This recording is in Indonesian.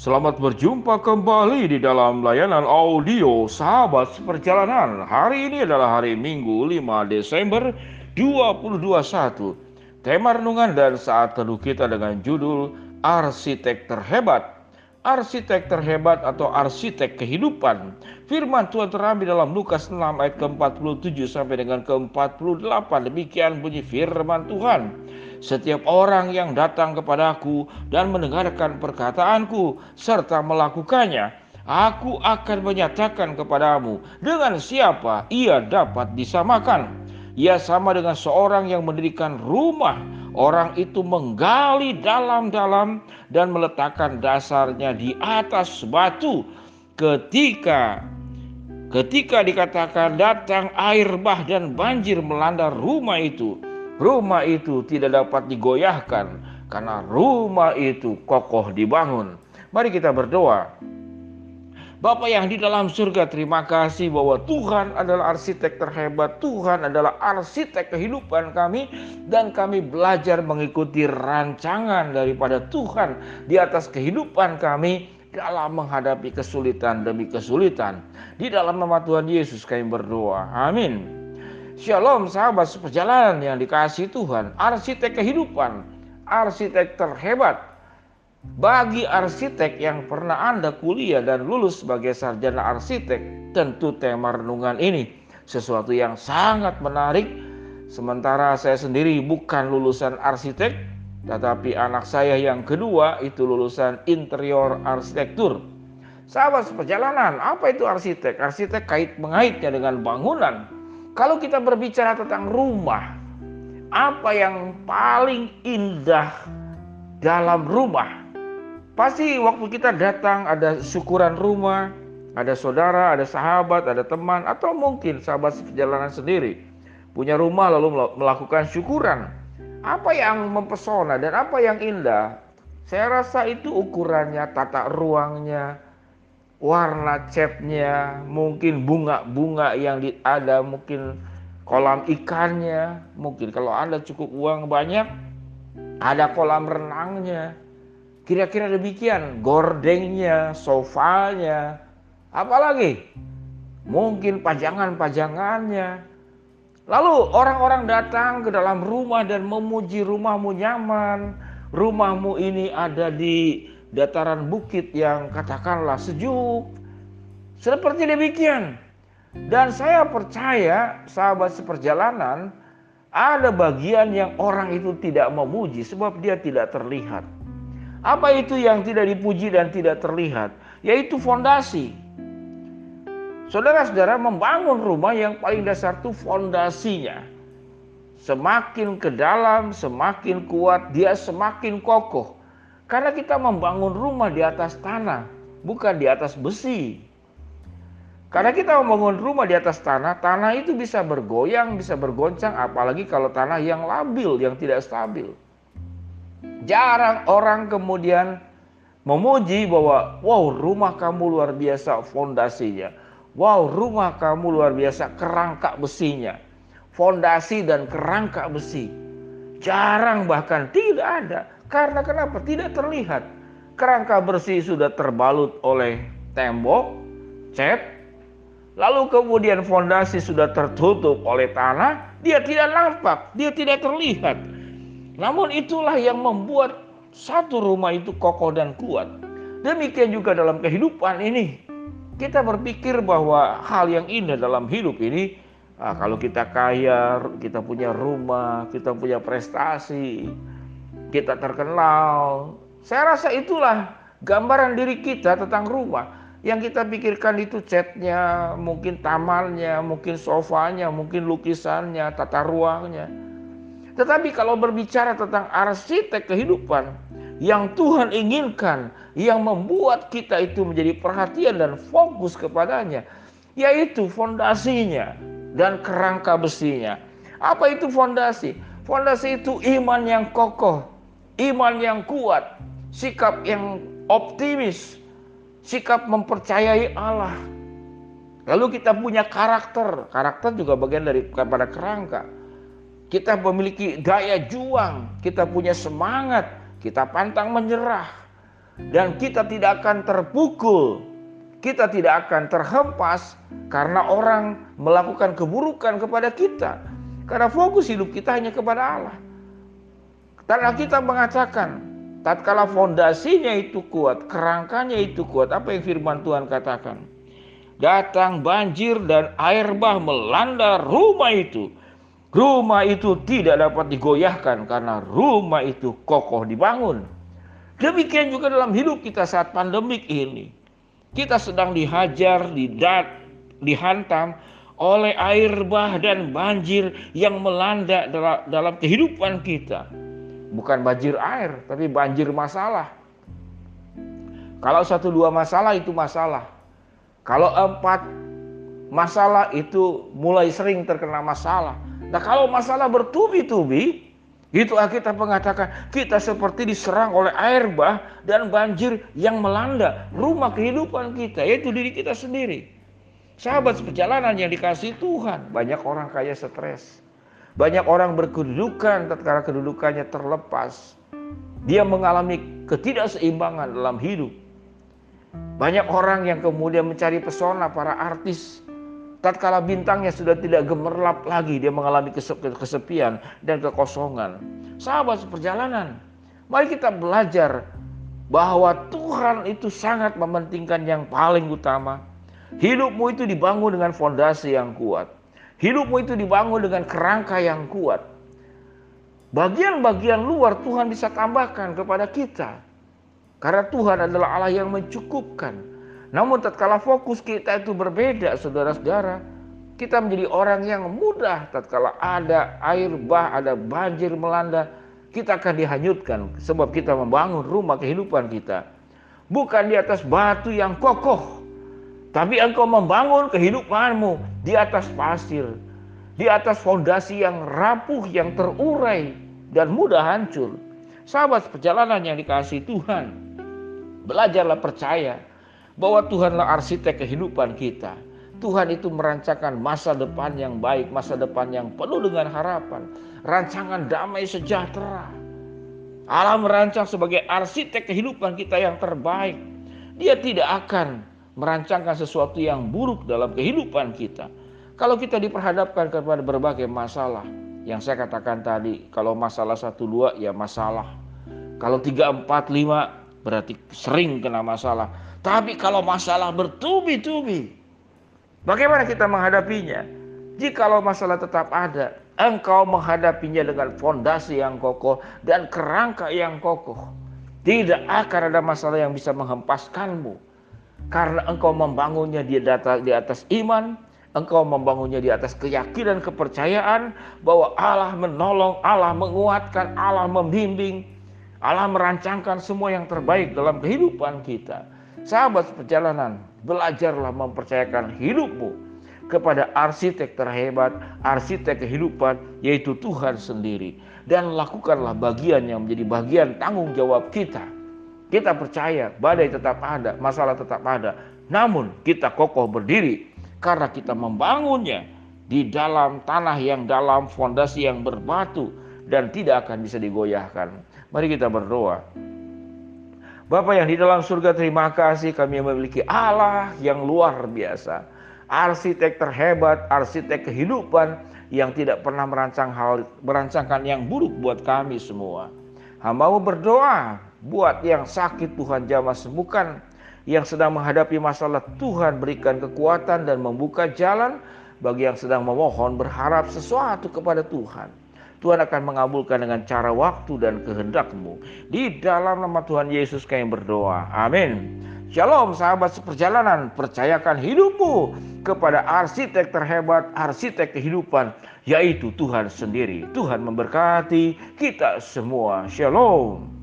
Selamat berjumpa kembali di dalam layanan audio Sahabat Perjalanan. Hari ini adalah hari Minggu 5 Desember 2021. Tema renungan dan saat teduh kita dengan judul Arsitek Terhebat. Arsitek terhebat atau arsitek kehidupan. Firman Tuhan terambil dalam Lukas 6 ayat ke-47 sampai dengan ke-48. Demikian bunyi firman Tuhan. Setiap orang yang datang kepadaku dan mendengarkan perkataanku serta melakukannya, aku akan menyatakan kepadamu dengan siapa ia dapat disamakan. Ia sama dengan seorang yang mendirikan rumah. Orang itu menggali dalam-dalam dan meletakkan dasarnya di atas batu. Ketika ketika dikatakan datang air bah dan banjir melanda rumah itu, rumah itu tidak dapat digoyahkan karena rumah itu kokoh dibangun. Mari kita berdoa. Bapak yang di dalam surga, terima kasih bahwa Tuhan adalah arsitek terhebat, Tuhan adalah arsitek kehidupan kami, dan kami belajar mengikuti rancangan daripada Tuhan di atas kehidupan kami dalam menghadapi kesulitan demi kesulitan. Di dalam nama Tuhan Yesus kami berdoa. Amin. Shalom sahabat seperjalanan yang dikasih Tuhan, arsitek kehidupan, arsitek terhebat. Bagi arsitek yang pernah Anda kuliah dan lulus sebagai sarjana arsitek, tentu tema renungan ini sesuatu yang sangat menarik. Sementara saya sendiri bukan lulusan arsitek, tetapi anak saya yang kedua itu lulusan interior arsitektur. Sahabat seperjalanan, apa itu arsitek? Arsitek kait mengaitnya dengan bangunan, kalau kita berbicara tentang rumah, apa yang paling indah dalam rumah? Pasti waktu kita datang ada syukuran rumah, ada saudara, ada sahabat, ada teman, atau mungkin sahabat perjalanan sendiri punya rumah lalu melakukan syukuran. Apa yang mempesona dan apa yang indah? Saya rasa itu ukurannya, tata ruangnya, warna catnya, mungkin bunga-bunga yang ada, mungkin kolam ikannya, mungkin kalau Anda cukup uang banyak, ada kolam renangnya. Kira-kira demikian, gordengnya, sofanya, apalagi mungkin pajangan-pajangannya. Lalu orang-orang datang ke dalam rumah dan memuji rumahmu nyaman, rumahmu ini ada di dataran bukit yang katakanlah sejuk. Seperti demikian. Dan saya percaya sahabat seperjalanan ada bagian yang orang itu tidak memuji sebab dia tidak terlihat. Apa itu yang tidak dipuji dan tidak terlihat? Yaitu fondasi. Saudara-saudara membangun rumah yang paling dasar itu fondasinya. Semakin ke dalam, semakin kuat, dia semakin kokoh. Karena kita membangun rumah di atas tanah, bukan di atas besi. Karena kita membangun rumah di atas tanah, tanah itu bisa bergoyang, bisa bergoncang, apalagi kalau tanah yang labil, yang tidak stabil. Jarang orang kemudian memuji bahwa, wow rumah kamu luar biasa fondasinya. Wow rumah kamu luar biasa kerangka besinya. Fondasi dan kerangka besi. Jarang bahkan tidak ada. Karena kenapa? Tidak terlihat. Kerangka bersih sudah terbalut oleh tembok, cat, lalu kemudian fondasi sudah tertutup oleh tanah, dia tidak nampak, dia tidak terlihat. Namun itulah yang membuat satu rumah itu kokoh dan kuat. Demikian juga dalam kehidupan ini. Kita berpikir bahwa hal yang indah dalam hidup ini, ah, kalau kita kaya, kita punya rumah, kita punya prestasi, kita terkenal. Saya rasa itulah gambaran diri kita tentang rumah. Yang kita pikirkan itu catnya, mungkin tamalnya, mungkin sofanya, mungkin lukisannya, tata ruangnya. Tetapi kalau berbicara tentang arsitek kehidupan yang Tuhan inginkan, yang membuat kita itu menjadi perhatian dan fokus kepadanya, yaitu fondasinya dan kerangka besinya. Apa itu fondasi? Fondasi itu iman yang kokoh, iman yang kuat, sikap yang optimis, sikap mempercayai Allah. Lalu kita punya karakter, karakter juga bagian dari kepada kerangka. Kita memiliki daya juang, kita punya semangat, kita pantang menyerah. dan kita tidak akan terpukul. Kita tidak akan terhempas karena orang melakukan keburukan kepada kita. Karena fokus hidup kita hanya kepada Allah. Karena kita mengatakan, tatkala fondasinya itu kuat, kerangkanya itu kuat, apa yang firman Tuhan katakan? Datang banjir dan air bah melanda rumah itu. Rumah itu tidak dapat digoyahkan karena rumah itu kokoh dibangun. Demikian juga dalam hidup kita saat pandemik ini. Kita sedang dihajar, didat, dihantam oleh air bah dan banjir yang melanda dalam kehidupan kita. Bukan banjir air, tapi banjir masalah. Kalau satu dua masalah itu masalah. Kalau empat masalah itu mulai sering terkena masalah. Nah kalau masalah bertubi-tubi, itu Alkitab mengatakan kita seperti diserang oleh air bah dan banjir yang melanda rumah kehidupan kita yaitu diri kita sendiri. Sahabat perjalanan yang dikasih Tuhan, banyak orang kaya stres. Banyak orang berkedudukan tatkala kedudukannya terlepas. Dia mengalami ketidakseimbangan dalam hidup. Banyak orang yang kemudian mencari pesona para artis tatkala bintangnya sudah tidak gemerlap lagi, dia mengalami kesepian dan kekosongan. Sahabat seperjalanan, mari kita belajar bahwa Tuhan itu sangat mementingkan yang paling utama. Hidupmu itu dibangun dengan fondasi yang kuat. Hidupmu itu dibangun dengan kerangka yang kuat. Bagian-bagian luar Tuhan bisa tambahkan kepada kita. Karena Tuhan adalah Allah yang mencukupkan. Namun tatkala fokus kita itu berbeda saudara-saudara, kita menjadi orang yang mudah tatkala ada air bah, ada banjir melanda, kita akan dihanyutkan sebab kita membangun rumah kehidupan kita. Bukan di atas batu yang kokoh, tapi engkau membangun kehidupanmu di atas pasir, di atas fondasi yang rapuh, yang terurai dan mudah hancur. Sahabat perjalanan yang dikasih Tuhan, belajarlah percaya bahwa Tuhanlah arsitek kehidupan kita. Tuhan itu merancangkan masa depan yang baik, masa depan yang penuh dengan harapan, rancangan damai sejahtera. Allah merancang sebagai arsitek kehidupan kita yang terbaik. Dia tidak akan merancangkan sesuatu yang buruk dalam kehidupan kita. Kalau kita diperhadapkan kepada berbagai masalah, yang saya katakan tadi, kalau masalah satu dua ya masalah. Kalau tiga empat lima berarti sering kena masalah. Tapi kalau masalah bertubi-tubi, bagaimana kita menghadapinya? Jikalau masalah tetap ada, engkau menghadapinya dengan fondasi yang kokoh dan kerangka yang kokoh. Tidak akan ada masalah yang bisa menghempaskanmu. Karena engkau membangunnya di atas, iman, engkau membangunnya di atas keyakinan, kepercayaan bahwa Allah menolong, Allah menguatkan, Allah membimbing, Allah merancangkan semua yang terbaik dalam kehidupan kita. Sahabat perjalanan, belajarlah mempercayakan hidupmu kepada arsitek terhebat, arsitek kehidupan, yaitu Tuhan sendiri. Dan lakukanlah bagian yang menjadi bagian tanggung jawab kita. Kita percaya badai tetap ada, masalah tetap ada. Namun kita kokoh berdiri karena kita membangunnya di dalam tanah yang dalam, fondasi yang berbatu dan tidak akan bisa digoyahkan. Mari kita berdoa. Bapak yang di dalam surga terima kasih kami memiliki Allah yang luar biasa. Arsitek terhebat, arsitek kehidupan yang tidak pernah merancang hal merancangkan yang buruk buat kami semua. Hamba berdoa buat yang sakit Tuhan jamah sembuhkan, yang sedang menghadapi masalah Tuhan berikan kekuatan dan membuka jalan bagi yang sedang memohon berharap sesuatu kepada Tuhan. Tuhan akan mengabulkan dengan cara waktu dan kehendakmu. Di dalam nama Tuhan Yesus kami berdoa. Amin. Shalom sahabat seperjalanan, percayakan hidupmu kepada arsitek terhebat, arsitek kehidupan, yaitu Tuhan sendiri. Tuhan memberkati kita semua. Shalom.